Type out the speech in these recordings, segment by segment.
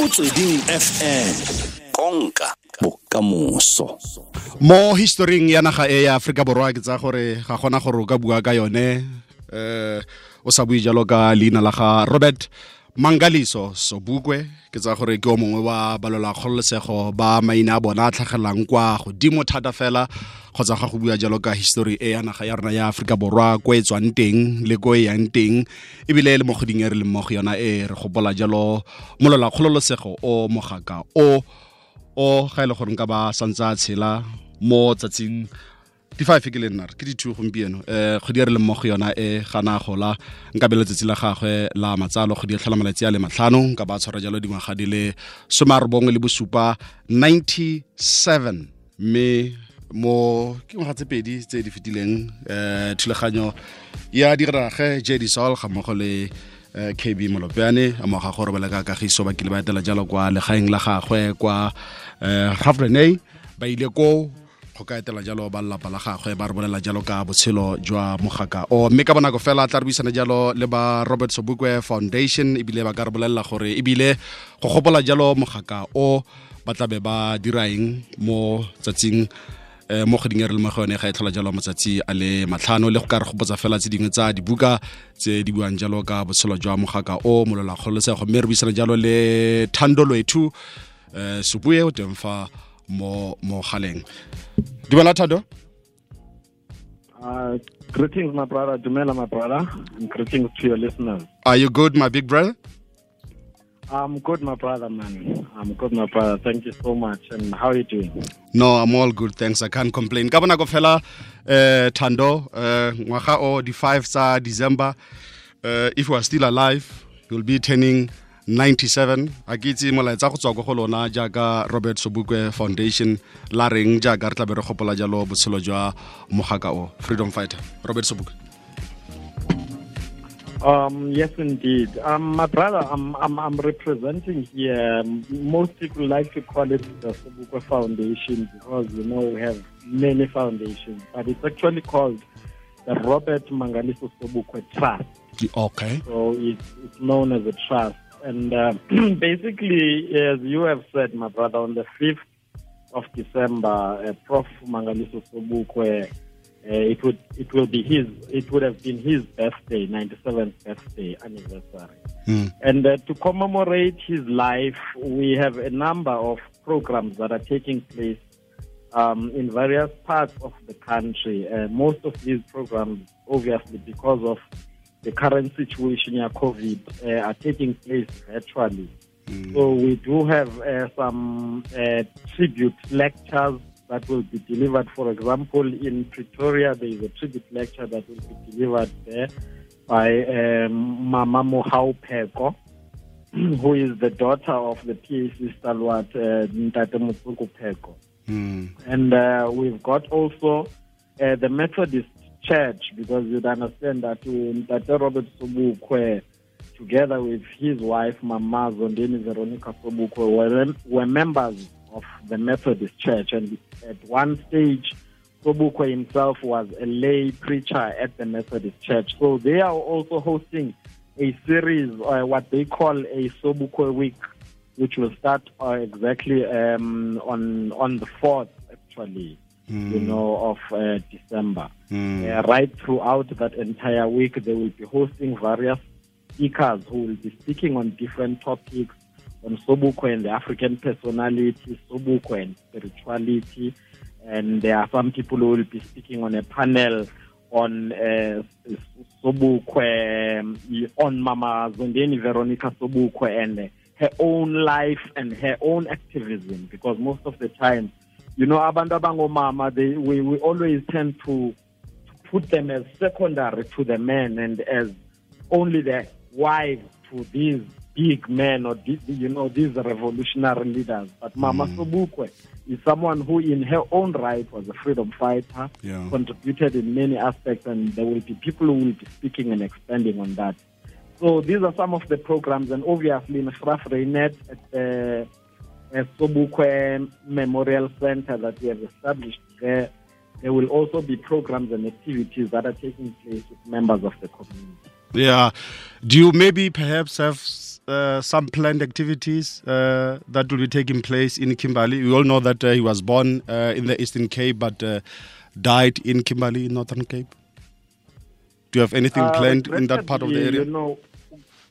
motsweding fm konka bokamoso. Mo historing ya naga e ya aforika borwa ke tsa gore ga gona gore o ka bua ka yone eh o sa bue jalo ka leina la ga robert mangaliso sobukwe ke tsa gore ke o mongwe wa balola kgololosego ba maina a bona a tlhagelelang kwa godimo thata fela kgotsa ga go bua jalo ka history e ya naga ya rona ya aforika borwa ko e tswang teng le ko e yang teng ebile le mo goding e re leng mo go yona e re gopola jalo molola kgololosego o mogaka o o ga e le gore nka ba santse a tshela mo tsatsing di-five ke le nna ke di-two gompieno. Um kgwedi e re leng mmogo yona e gana gola nka be letsatsi la gagwe la matsalo kgwedi e tlhola malatsi a le matlhano nka ba tshwara jalo dingwaga di le some a robongwe le bosupa 97 mme mo ke ngwaga tse pedi tse di fetileng um thulaganyo ya dirage j sol ga mmogo le eh, kb molopeane a moga gore leka kagiso ba kile ba etela jalo kwa legaeng la gagwe kwa uh, Ravrenay ba ile ko go ka etela jalo ba lelapa la gagwe ba re bolela jalo ka botshelo jwa mogaka o. Mme ka bonako fela tla re buisana jalo le ba robert sobukwe foundation ebile ba ka re bolelela gore ebile go gopola jalo mogaka o ba tlabe ba diraeng mo tsatsing eh, mo kgweding e re le mo go yone ga e tlhola jalo matsatsi a le matlhano. Le go ka re gopotsa fela tse dingwe tsa dibuka tse di buang jalo ka botshelo jwa mogaka o molola kgololesego mme re buisana jalo le thando lwethu um subue o teng fa mo mo galeng dumela thado Uh, greetings, my brother. Dumela, my brother. And greetings to your listeners. are you good my big brother I'm good, my brother, man. I'm good, my brother. Thank you so much. And how are you doing? no i'm all good thanks i can't complain ka bonako fela eh thando uh, ngwaga o di-5 tsa december uh, if you are still alive you'll be turning 97 a ke itse molaetsa go tswa ko go lona jaaka robert sobukwe foundation la reng jaaka re tlabe re gopola jalo botshelo jwa mogaka o freedom fighter robert sobukwe Um, yes, indeed. Um, my brother, I'm, I'm, I'm representing here. Most people like to call it the Sobukwe Foundation because, you know, we have many foundations, but it's actually called the Robert Mangaliso Sobukwe Trust. okay So it's, it's known as a trust. And uh, basically, as you have said, my brother, on the 5th of December, uh, Prof. Mangaliso Sobukwe, uh, it would it will be his it would have been his birthday, 97th birthday anniversary. Mm. And uh, to commemorate his life, we have a number of programs that are taking place um, in various parts of the country. Uh, most of these programs, obviously, because of the current situation here, COVID, uh, are taking place virtually. So we do have uh, some uh, tribute lectures that will be delivered. For example, in Pretoria, there is a tribute lecture that will be delivered there by um, Mama Mohau Pheko, who is the daughter of the PAC stalwart uh, Ntate Motsoko Pheko. Mm. And uh, we've got also uh, the Methodist Church, because you'd understand that uh, Tate Robert Sobukwe, together with his wife, Mama Zondeni Veronica Sobukwe, were, were members of the Methodist Church. And at one stage, Sobukwe himself was a lay preacher at the Methodist Church. So they are also hosting a series, uh, what they call a Sobukwe Week, which will start uh, exactly um, on on the fourth, actually, you know, of uh, December. Uh, right throughout that entire week, they will be hosting various speakers who will be speaking on different topics on Sobukwe and the African personality, Sobukwe and spirituality. And there are some people who will be speaking on a panel on uh, Sobukwe, um, on Mama Zondeni Veronica Sobukwe and her own life and her own activism. Because most of the time, you know, abantu abangomama, they we, we always tend to put them as secondary to the men and as only the wives to these big men or these, you know these revolutionary leaders. But Mama mm. Sobukwe is someone who, in her own right, was a freedom fighter, Yeah. contributed in many aspects, and there will be people who will be speaking and expanding on that. So these are some of the programs, and obviously in Graaff-Reinet at uh, the uh, Sobukwe Memorial Center that we have established there, there will also be programs and activities that are taking place with members of the community. Yeah. Do you maybe perhaps have uh, some planned activities uh, that will be taking place in Kimberley. We all know that uh, he was born uh, in the Eastern Cape but uh, died in Kimberley, in Northern Cape. Do you have anything Uh, planned in that part of the area? You know,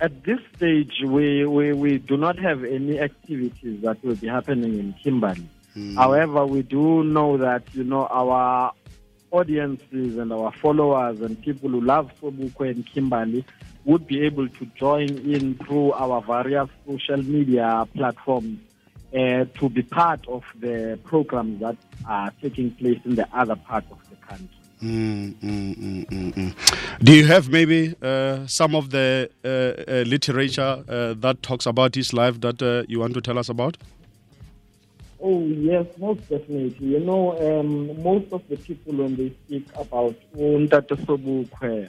at this stage, we, we, we do not have any activities that will be happening in Kimberley. Hmm. However, we do know that, you know, our audiences and our followers and people who love Sobukwe and Kimberley would be able to join in through our various social media platforms uh, to be part of the programs that are taking place in the other parts of the country. Mm, mm, mm, mm, mm. Do you have maybe uh, some of the uh, uh, literature uh, that talks about his life that uh, you want to tell us about? Oh yes, most definitely. You know, um, most of the people when they speak about Ntate Sobukwe,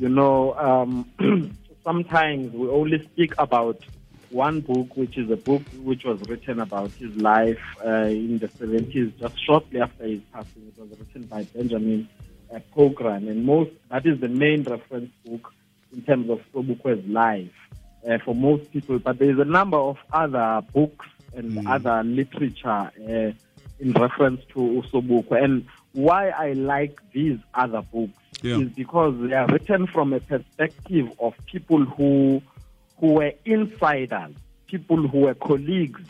you know, um, sometimes we only speak about one book, which is a book which was written about his life uh, in the 70s, just shortly after his passing. It was written by Benjamin uh, Pogrund, and most that is the main reference book in terms of Sobukwe's life uh, for most people. But there is a number of other books and other literature uh, in reference to Usobukwe. And why I like these other books Yeah. is because they are written from a perspective of people who who were insiders, people who were colleagues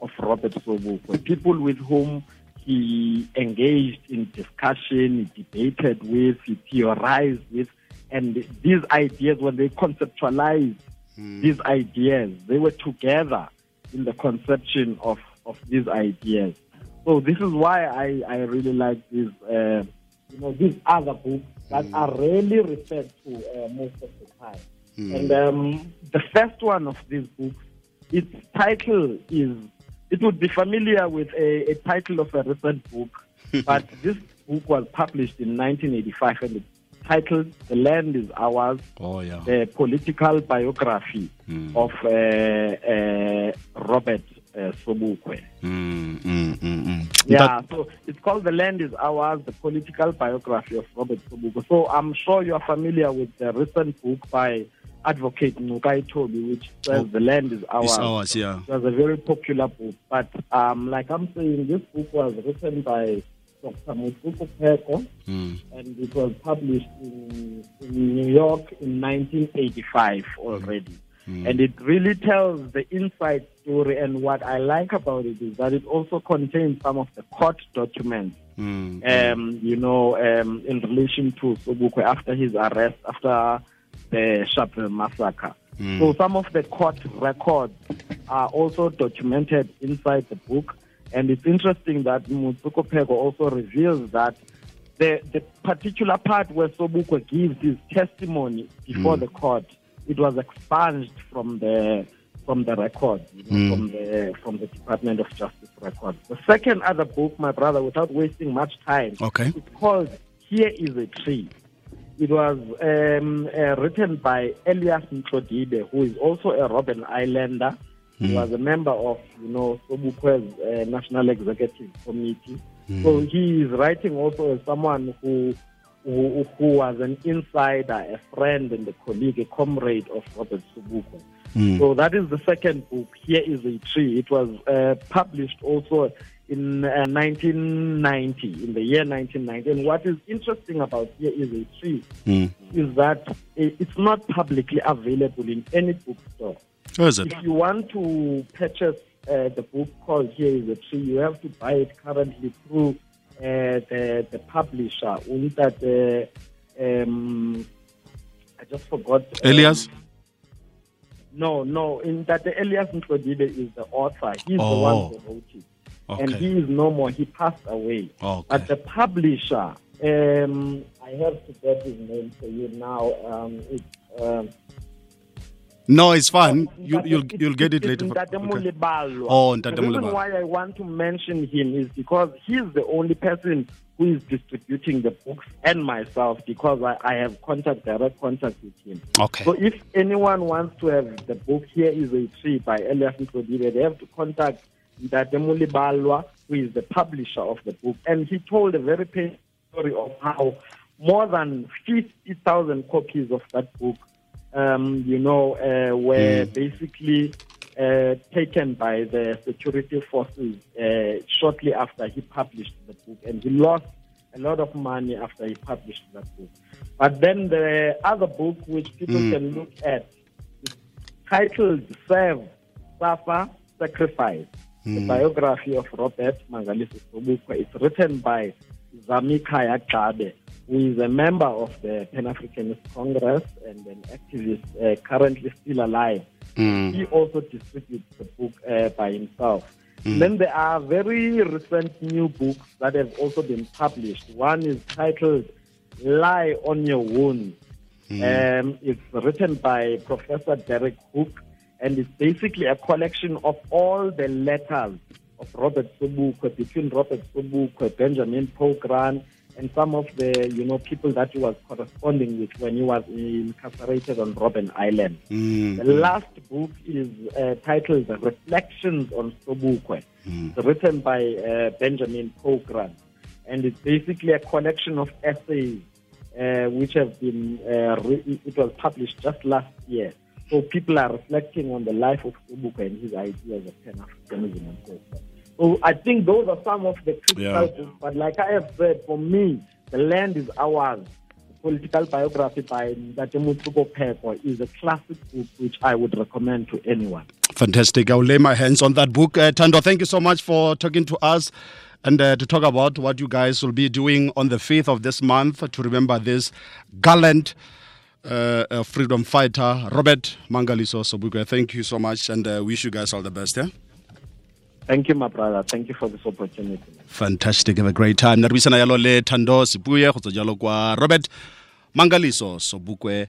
of Robert Sobukwe, people with whom he engaged in discussion, he debated with, he theorized with, and these ideas, when they conceptualized these ideas, they were together in the conception of, of these ideas. So this is why I, I really like these, uh, you know, these other books that are rarely referred to uh, most of the time. And um, the first one of these books, its title is, it would be familiar with a, a title of a recent book, but this book was published in 1985 and it's titled The Land is Ours, Oh, yeah. the political biography of uh, uh, Robert uh, Sobukwe. Mm, mm, mm, mm. Yeah, so it's called The Land is Ours, the political biography of Robert Sobukwe. So I'm sure you're familiar with the recent book by Advocate Ngcukaitobi, which says Oh, The Land is Ours. It's ours, yeah. It was a very popular book. But um, like I'm saying, this book was written by Dr. Motsoko Pheko, Mm. and it was published in, in New York in 1985 already. And it really tells the inside story. And what I like about it is that it also contains some of the court documents, Mm. um, you know, um, in relation to Sobukwe after his arrest, after the Sharpeville massacre. So hmm. some of the court records are also documented inside the book. And it's interesting that Motsoko Pheko also reveals that the, the particular part where Sobukwe gives his testimony before hmm. the court, it was expunged from the from the record, you know, hmm. from the from the Department of Justice record. The second other book, my brother, without wasting much time, Okay. it's called Here is a Tree. It was um, uh, written by Elias Ntloedibe, who is also a Robben Islander. He was a member of, you know, Sobukwe's uh, National Executive Committee. So he is writing also as someone who, who who was an insider, a friend and a colleague, a comrade of Robert Sobukwe. So that is the second book. Here is a tree. It was uh, published also in uh, 1990, in the year 1990. And what is interesting about Here is a tree Mm. is that it's not publicly available in any bookstore. Is it? If you want to purchase uh, the book called Here is a Tree, you have to buy it currently through uh, the, the publisher. Untate, um, I just forgot. um, Elias? no, no. In that the Elias Ntloedibe is the author. He's the Oh. one who wrote it. And he is no more. He passed away. Okay. But the publisher, um, I have to get his name for you now. Um, it's, um, No, it's fine. You, Ntate- you'll you'll get it later. Okay. Oh, The reason why I want to mention him is because he's the only person who is distributing the books and myself because I, I have contact, direct contact with him. Okay. So if anyone wants to have the book, Here is a Tree by Elias Ntloedibe, they have to contact Ntate Mulebalwa, who is the publisher of the book. And he told a very painful story of how more than 50,000 copies of that book um, you know, uh, were basically uh, taken by the security forces uh, shortly after he published the book, and he lost a lot of money after he published that book. But then the other book, which people can look at, is titled "Serve, Suffer, Sacrifice." The biography of Robert Mangaliso Sobukwe. It's written by Zamikaya Kabe, who is a member of the Pan Africanist Congress and an activist uh, currently still alive. He also distributes the book uh, by himself. Then there are very recent new books that have also been published. One is titled Lie on Your Wounds. Um, it's written by Professor Derek Hook, and it's basically a collection of all the letters of Robert Sobukwe between Robert Sobukwe, Benjamin Pogrund, and some of the you know people that he was corresponding with when he was incarcerated on Robben Island. The last book is uh, titled Reflections on Sobukwe. It's written by uh, Benjamin Pogrund, and it's basically a collection of essays uh, which have been uh, re- it was published just last year. So people are reflecting on the life of Sobukwe and his ideas of Pan Africanism and so forth. So I think those are some of the critical Yeah. But like I have said, for me, the land is ours. The political biography by Ntate Motsoko Pheko is a classic book which I would recommend to anyone. Fantastic. I'll lay my hands on that book. Uh, Thando, thank you so much for talking to us and uh, to talk about what you guys will be doing on the 5th of this month to remember this gallant uh, uh, freedom fighter, Robert Mangaliso Sobukwe. Thank you so much and uh, wish you guys all the best. Yeah? Thank you, my brother. Thank you for this opportunity. Fantastic. Have a great time. Na yalo le Thando Sibuye go tswa jalo kwa Robert Mangaliso Sobukwe